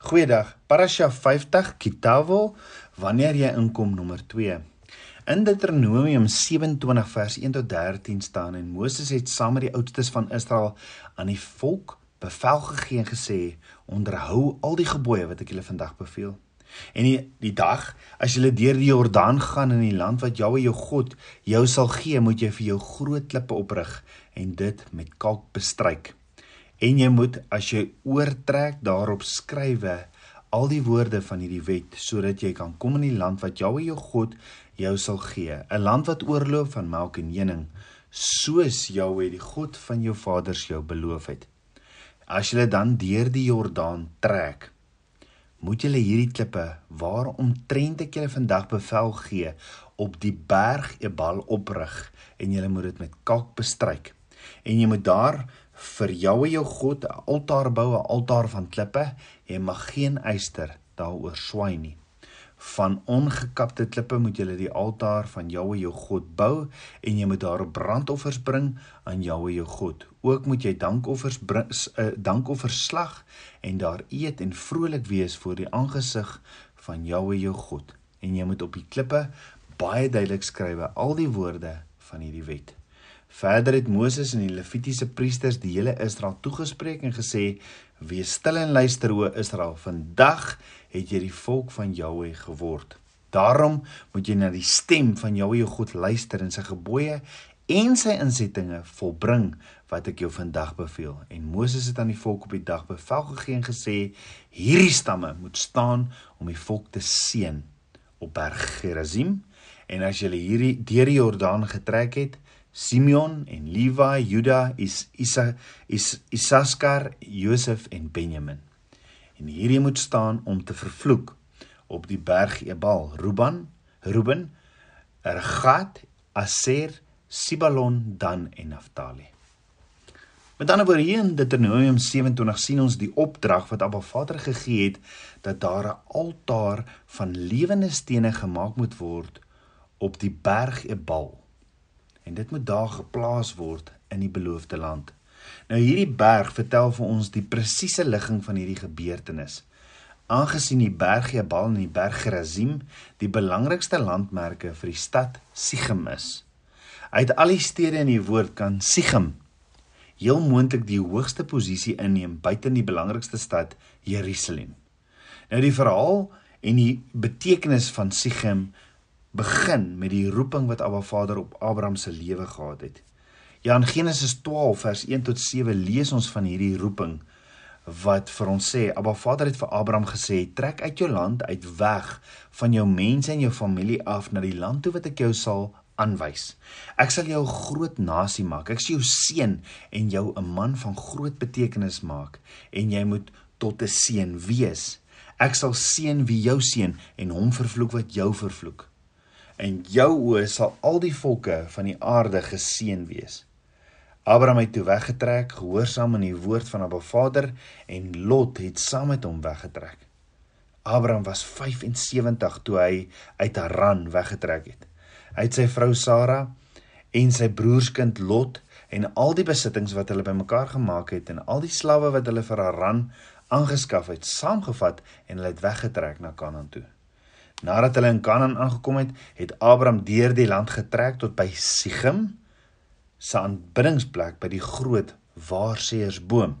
Goeiedag. Parasha 50 Kitavo wanneer jy inkom nommer 2. In Deuteronomium 27 vers 1 tot 13 staan en Moses het saam met die oudstes van Israel aan die volk bevel gegee en gesê: "Onderhou al die gebooie wat ek julle vandag beveel." En die, die dag as jy deur die Jordaan gaan in die land wat Jahwe jou God jou sal gee, moet jy vir jou groot klippe oprig en dit met kalk bestryk. En jy moet as jy oortrek daarop skrywe al die woorde van hierdie wet sodat jy kan kom in die land wat Jahwe jou God jou sal gee, 'n land wat oorloop van melk en honing, soos Jahwe die God van jou vaders jou beloof het. As jy dan deur die Jordaan trek, moet julle hierdie klippe waaromtrent ek julle vandag bevel gee op die berg Ebal oprig en julle moet dit met kalk bestryk en jy moet daar vir Jahwe jou God 'n altaar bou, 'n altaar van klippe. Jy mag geen yster daaroor swaai nie. Van ongekapte klippe moet jy die altaar van Jahwe jou God bou en jy moet daarop brandoffers bring aan Jahwe jou God. Ook moet jy dankoffers bring, uh, dankoffers slag en daar eet en vrolik wees voor die aangesig van Jahwe jou God. En jy moet op die klippe baie duidelik skrywe al die woorde van hierdie wet. Verder het Moses en die Levitiese priesters die hele Israel toegespreek en gesê: "Wees stil en luister o Israel, vandag het jy die volk van Jahwe geword. Daarom moet jy na die stem van Jahwe jou God luister en sy gebooie en sy insettinge volbring wat ek jou vandag beveel." En Moses het aan die volk op die dag bevel gegee en gesê: "Hierdie stamme moet staan om die volk te seën op Berg Gerizim." En as julle hierdie deur die Jordaan getrek het, Simeon en Levi, Juda, Is Isa Is Isaskar, Josef en Benjamin. En hierdie moet staan om te vervloek op die berg Ebal, Ruben, Ruben, Ergat, Aser, Sibalon, Dan en Naftali. Met ander woorde hier in Deuteronomium 27 sien ons die opdrag wat Abba Vader gegee het dat daar 'n altaar van lewende stene gemaak moet word op die berg Ebal en dit moet daar geplaas word in die beloofde land. Nou hierdie berg vertel vir ons die presiese ligging van hierdie gebeurtenis. Aangesien die berg Jebal en die berg Gerizim die belangrikste landmerke vir die stad Sichem is. Uit al die stede in die woord kan Sichem heel moontlik die hoogste posisie inneem buite die belangrikste stad Jerusalem. Nou die verhaal en die betekenis van Sichem begin met die roeping wat Abba Vader op Abraham se lewe gehad het. Ja in Genesis 12 vers 1 tot 7 lees ons van hierdie roeping wat vir ons sê Abba Vader het vir Abraham gesê trek uit jou land uit weg van jou mense en jou familie af na die land toe wat ek jou sal aanwys. Ek sal jou 'n groot nasie maak. Ek sal jou seën en jou 'n man van groot betekenis maak en jy moet tot 'n seën wees. Ek sal seën wie jou seën en hom vervloek wat jou vervloek en jou oë sal al die volke van die aarde geseën wees. Abraham het toe weggetrek, gehoorsaam aan die woord van Abba Vader en Lot het saam met hom weggetrek. Abraham was 75 toe hy uit Haran weggetrek het. Hy het sy vrou Sara en sy broerskind Lot en al die besittings wat hulle bymekaar gemaak het en al die slawe wat hulle vir Haran aangeskaf het, saamgevat en hulle het weggetrek na Kanaan toe. Nadat hulle in Kanaan aangekom het, het Abraham deur die land getrek tot by Sichem, se aanbiddingsplek by die groot Waarseersboom.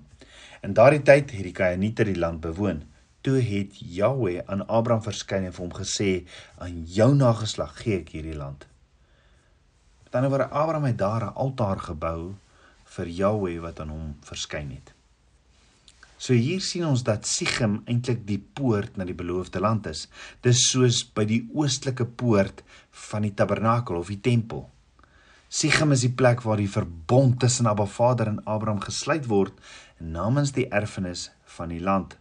In daardie tyd het die Kanaaniete die land bewoon. Toe het Jahwe aan Abraham verskyn en vir hom gesê: "Aan jou nageslag gee ek hierdie land." Met ander woorde, Abraham het daar 'n altaar gebou vir Jahwe wat aan hom verskyn het. So hier sien ons dat Sichem eintlik die poort na die beloofde land is. Dis soos by die oostelike poort van die tabernakel of die tempel. Sichem is die plek waar die verbond tussen Abba Vader en Abraham gesluit word namens die erfenis van die land.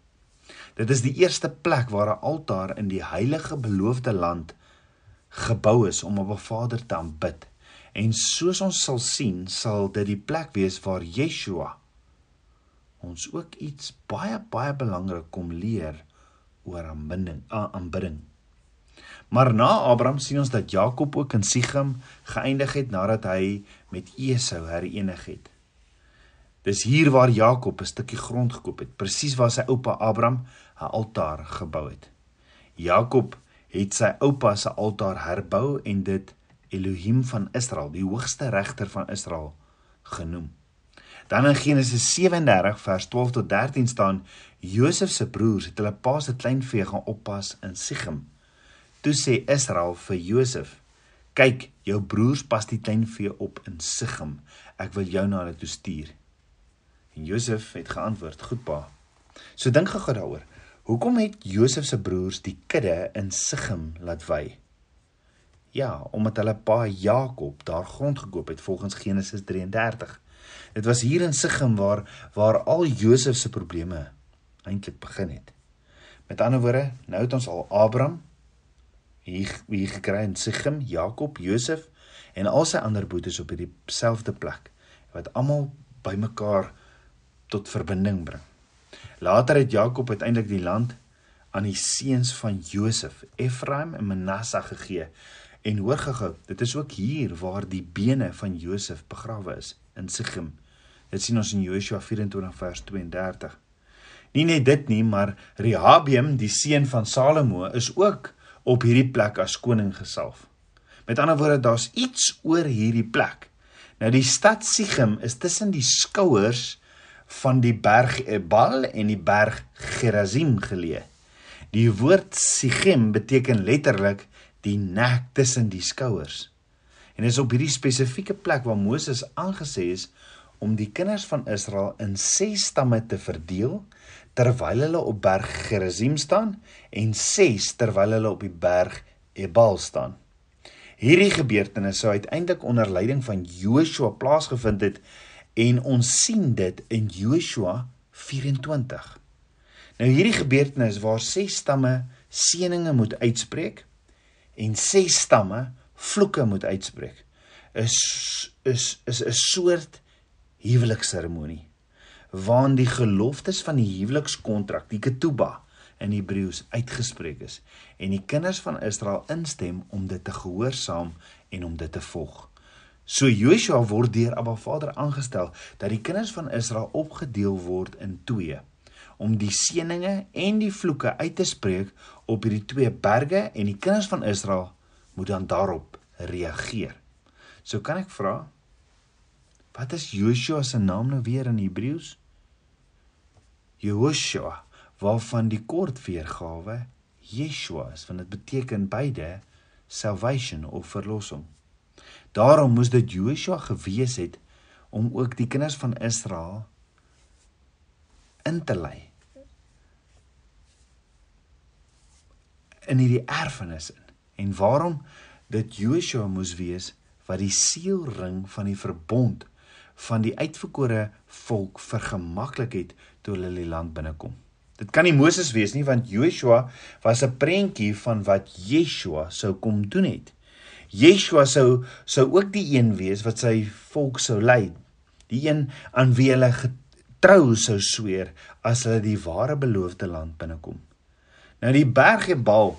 Dit is die eerste plek waar 'n altaar in die heilige beloofde land gebou is om Abba Vader te aanbid. En soos ons sal sien, sal dit die plek wees waar Yeshua ons ook iets baie baie belangrik kom leer oor aanbidding aanbidding. Maar na Abraham sien ons dat Jakob ook in Sichem geëindig het nadat hy met Esau herenig het. Dis hier waar Jakob 'n stukkie grond gekoop het, presies waar sy oupa Abraham 'n altaar gebou het. Jakob het sy oupa se altaar herbou en dit Elohim van Israel, die hoogste regter van Israel, genoem. Dan in Genesis 37 vers 12 tot 13 staan Josef se broers het hulle pa se kleinvee gaan oppas in Sichem. Toe sê Israel vir Josef: "Kyk, jou broers pas die kleinvee op in Sichem. Ek wil jou na hulle toe stuur." En Josef het geantwoord: "Goed pa." So dink gou daaroor. Hoekom het Josef se broers die kudde in Sichem laat wy? Ja, omdat hulle pa Jakob daar grond gekoop het volgens Genesis 33. Dit was hier in Sichem waar waar al Josef se probleme eintlik begin het. Met ander woorde, nou het ons al Abraham hier hier gekry in Sichem, Jakob, Josef en al sy ander boetes op hierdie selfde plek wat almal bymekaar tot verbinding bring. Later het Jakob uiteindelik die land aan die seuns van Josef, Efraim en Manasseh gegee. En hoor gou, dit is ook hier waar die bene van Josef begrawe is in Sichem. Dit sien ons in Joshua 24 vers 32. Nie net dit nie, maar Rehabiam, die seun van Salomo, is ook op hierdie plek as koning gesalf. Met ander woorde, daar's iets oor hierdie plek. Nou die stad Sichem is tussen die skouers van die berg Ebal en die berg Gerazim geleë. Die woord Sichem beteken letterlik die nek tussen die skouers. En dit is op hierdie spesifieke plek waar Moses aangesê is om die kinders van Israel in 6 stamme te verdeel terwyl hulle op berg Gerizim staan en 6 terwyl hulle op die berg Ebal staan. Hierdie gebeurtenis sou uiteindelik onder leiding van Joshua plaasgevind het en ons sien dit in Joshua 24. Nou hierdie gebeurtenis waar 6 stamme seëninge moet uitspreek en 6 stamme vloeke moet uitspreek is is is 'n soort huwelikseremonie waarin die geloftes van die huwelikskontrak, die ketubah in Hebreëus uitgespreek is en die kinders van Israel instem om dit te gehoorsaam en om dit te volg. So Joshua word deur Abba Vader aangestel dat die kinders van Israel opgedeel word in twee om die seëninge en die vloeke uit te spreek op hierdie twee berge en die kinders van Israel moet dan daarop reageer. So kan ek vra wat is Joshua se naam nou weer in Hebreëus? Joshua waarvan die kort weergawe Yeshua is want dit beteken beide salvation of verlossing. Daarom moes dit Joshua gewees het om ook die kinders van Israel in te lei in hierdie erfenis in. En waarom dit Joshua moes wees wat die seelring van die verbond van die uitverkore volk vergemaklik het toe hulle die land binnekom. Dit kan nie Moses wees nie want Joshua was 'n prentjie van wat Yeshua sou kom doen het. Yeshua sou sou ook die een wees wat sy volk sou lei. Die een aan wie hulle getrou sou sweer as hulle die ware beloofde land binnekom. Nou die berg Ebal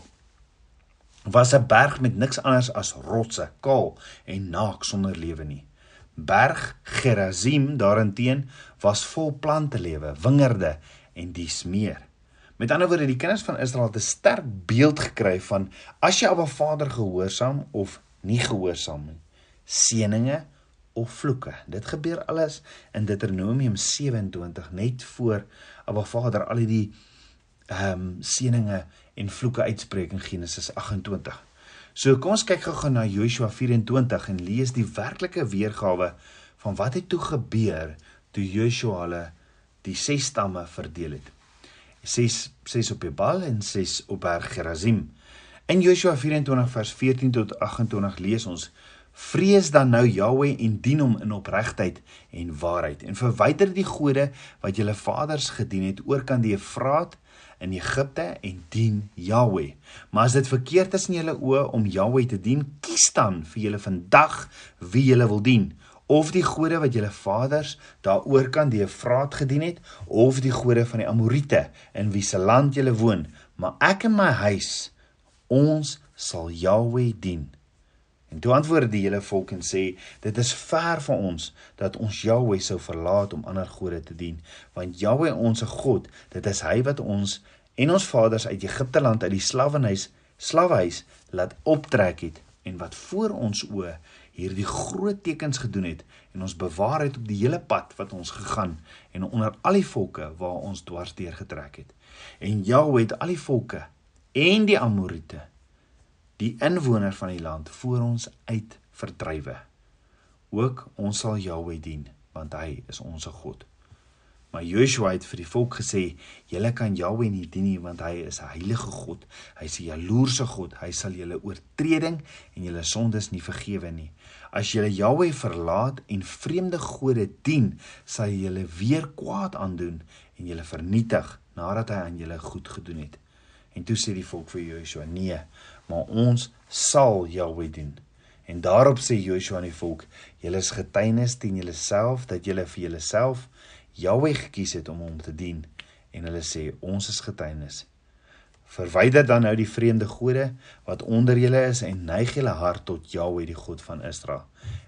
was 'n berg met niks anders as rotse, kaal en naak sonder lewe nie. Berg Gerazim daarenteen was vol plante lewe, wingerde en dies meer. Met ander woorde, die kinders van Israel het 'n sterk beeld gekry van as jy Abba Vader gehoorsaam of nie gehoorsaam nie, seëninge of vloeke. Dit gebeur alles in Deuteronomium 27 net voor Abba Vader al die ehm um, seëninge en vloeke uitspreek in Genesis 28. So kom ons kyk gou-gou na Joshua 24 en lees die werklike weergawe van wat het toe gebeur toe Joshua hulle die ses stamme verdeel het. 6 6 op Ebal en 6 op Berg Gerazim. In Joshua 24 vers 14 tot 28 lees ons: Vrees dan nou Jahweh en dien hom in opregtheid en waarheid en verwyder die gode wat julle vaders gedien het oorkant die Efraat in Egipte en dien Jahweh. Maar as dit verkeerd is in julle oë om Jahweh te dien, kies dan vir julle vandag wie julle wil dien. Of die gode wat julle vaders daaroor kan die Efraat gedien het of die gode van die Amorite in wie se land julle woon. Maar ek en my huis ons sal Jahweh dien En toe antwoord die hele volk en sê: "Dit is ver van ons dat ons Jahweh sou verlaat om ander gode te dien, want Jahweh ons God, dit is hy wat ons en ons vaders uit Egipte land uit die slawehuis slawehuis laat optrek het en wat voor ons oë hierdie groot tekens gedoen het en ons bewaar het op die hele pad wat ons gegaan en onder al die volke waar ons dwars deur getrek het. En Jahweh het al die volke en die Amorite die inwoner van die land voor ons uit verdrywe. Ook ons sal Jahweh dien, want hy is ons God. Maar Joshua het vir die volk gesê: "Julle kan Jahweh nie dien nie, want hy is 'n heilige God. Hy is 'n jaloerse God. Hy sal julle oortreding en julle sondes nie vergewe nie. As julle Jahweh verlaat en vreemde gode dien, sal hy julle weer kwaad aandoen en julle vernietig nadat hy aan julle goed gedoen het." En toe sê die volk vir Joshua: "Nee, maar ons sal Jahweh dien." En daarop sê Joshua aan die volk: "Julle is getuienis teen julleself dat julle vir julleself Jahweh gekies het om hom te dien." En hulle sê: "Ons is getuienis." Verwyder dan nou die vreemde gode wat onder julle is en neig julle hart tot Jahweh die God van Israel.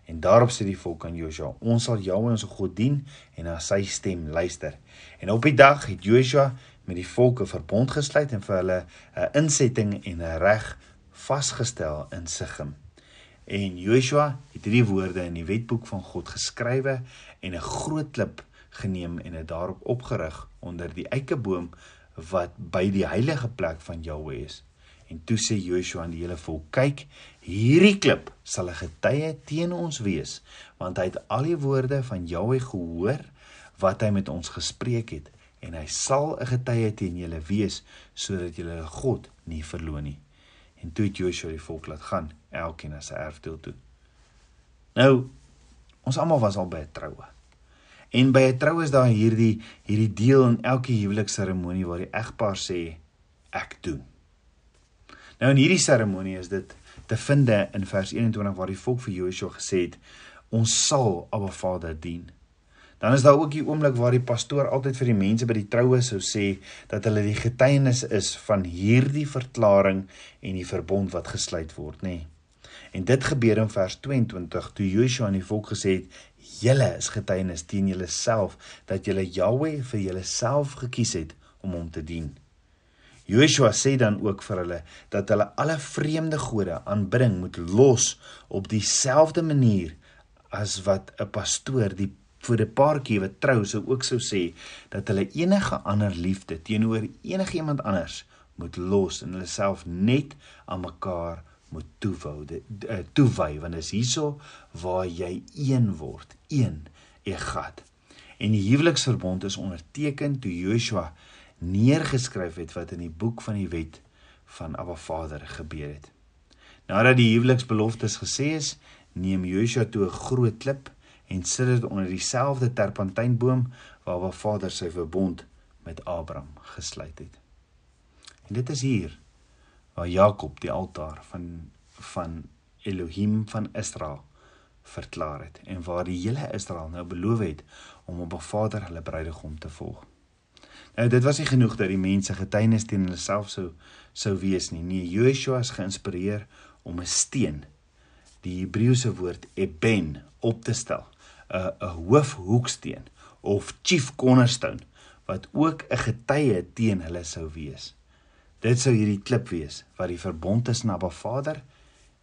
En daarop sê die volk aan Joshua: Ons sal Jahweh ons God dien en na sy stem luister. En op die dag het Joshua met die volke verbond gesluit en vir hulle 'n insetting en 'n reg vasgestel in Sigim. En Joshua het hierdie woorde in die wetboek van God geskrywe en 'n groot klip geneem en dit daarop opgerig onder die eikeboom wat by die heilige plek van Jahweh is. En toe sê Joshua aan die hele volk: "Kyk, hierdie klip sal 'n getuie teen ons wees, want hy het al die woorde van Jahweh gehoor wat hy met ons gespreek het." En hy sal 'n getuie teen julle wees sodat julle God nie verloon nie. En toe het Joshua die volk laat gaan, elkeen na sy erfdeel toe. Nou, ons almal was al by 'n troue. En by 'n troue is daar hierdie hierdie deel in elke huwelikseremonie waar die egpaar sê ek doen. Nou in hierdie seremonie is dit te vind in vers 21 waar die volk vir Joshua gesê het ons sal Abba Vader dien. Dan is daar ook die oomblik waar die pastoor altyd vir die mense by die troue sou sê dat hulle die getuienis is van hierdie verklaring en die verbond wat gesluit word, nê. Nee. En dit gebeur in vers 22 toe Joshua aan die volk gesê het: "Julle is getuienis teen julleself dat julle Jahweh vir julleself gekies het om hom te dien." Joshua sê dan ook vir hulle dat hulle alle vreemde gode aanbidding moet los op dieselfde manier as wat 'n pastoor die vir 'n paartjie wat trou sou ook sou sê dat hulle enige ander liefde teenoor enigiemand anders moet los en hulle self net aan mekaar moet toewou eh, toewy want is hierso waar jy een word een egat. En die huweliksverbond is onderteken toe Joshua neergeskryf het wat in die boek van die wet van Abba Vader gebeur het. Nadat die huweliksbeloftes gesê is neem Joshua toe 'n groot klip en sit dit onder dieselfde terpentynboom waar waar Vader sy verbond met Abraham gesluit het. En dit is hier waar Jakob die altaar van van Elohim van Israel verklaar het en waar die hele Israel nou beloof het om op 'n Vader hulle bruidegom te volg. Nou dit was nie genoeg dat die mense getuienis teen hulle self sou sou wees nie. Nee, Joshua is geïnspireer om 'n steen, die Hebreëse woord eben, op te stel 'n 'n hoofhoeksteen of chief cornerstone wat ook 'n getuie teen hulle sou wees. Dit sou hierdie klip wees wat die verbond tussen Abba Vader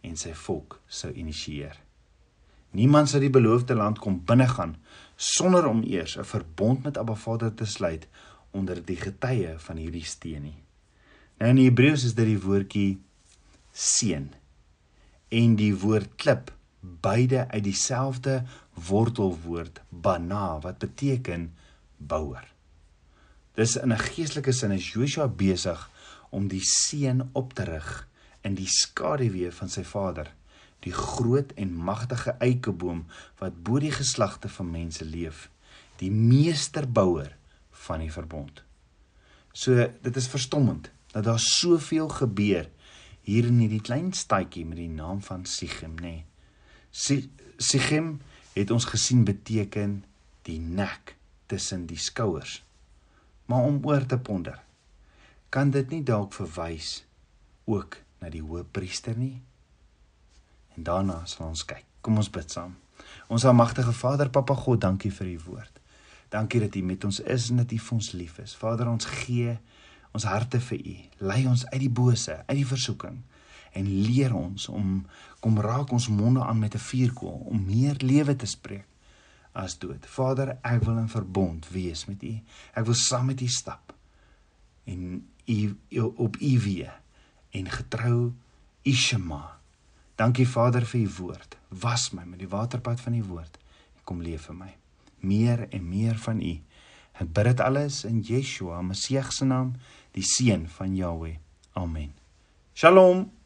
en sy volk sou initieer. Niemand sou die beloofde land kom binnegaan sonder om eers 'n verbond met Abba Vader te sluit onder die getuie van hierdie steen nie. Nou in Hebreëus is dit die woordjie seën en die woord klip beide uit dieselfde wortelwoord bana wat beteken bouer. Dis in 'n geestelike sin is Joshua besig om die seën op te rig in die skaduwee van sy vader, die groot en magtige eikeboom wat bo die geslagte van mense leef, die meesterbouer van die verbond. So dit is verstommend dat daar soveel gebeur hier in hierdie klein stadjie met die naam van Sichem, nê. Nee. Sichem het ons gesien beteken die nek tussen die skouers. Maar om oor te ponder, kan dit nie dalk verwys ook na die hoëpriester nie? en daarna sal ons kyk. Kom ons bid saam. Ons almagtige Vader, Papa God, dankie vir u woord. Dankie dat u met ons is en dat u vir ons lief is. Vader, ons gee ons harte vir u. Lei ons uit die bose, uit die versoeking en leer ons om kom raak ons monde aan met 'n vuurkoel om meer lewe te spreek as dood. Vader, ek wil in verbond wees met u. Ek wil saam met u stap en u op u weë en getrou Ishma. Dankie Vader vir u woord. Was my met die waterpad van u woord en kom leef vir my. Meer en meer van u. Ek bid dit alles in Yeshua, Messie se naam, die seun van Jahweh. Amen. Shalom.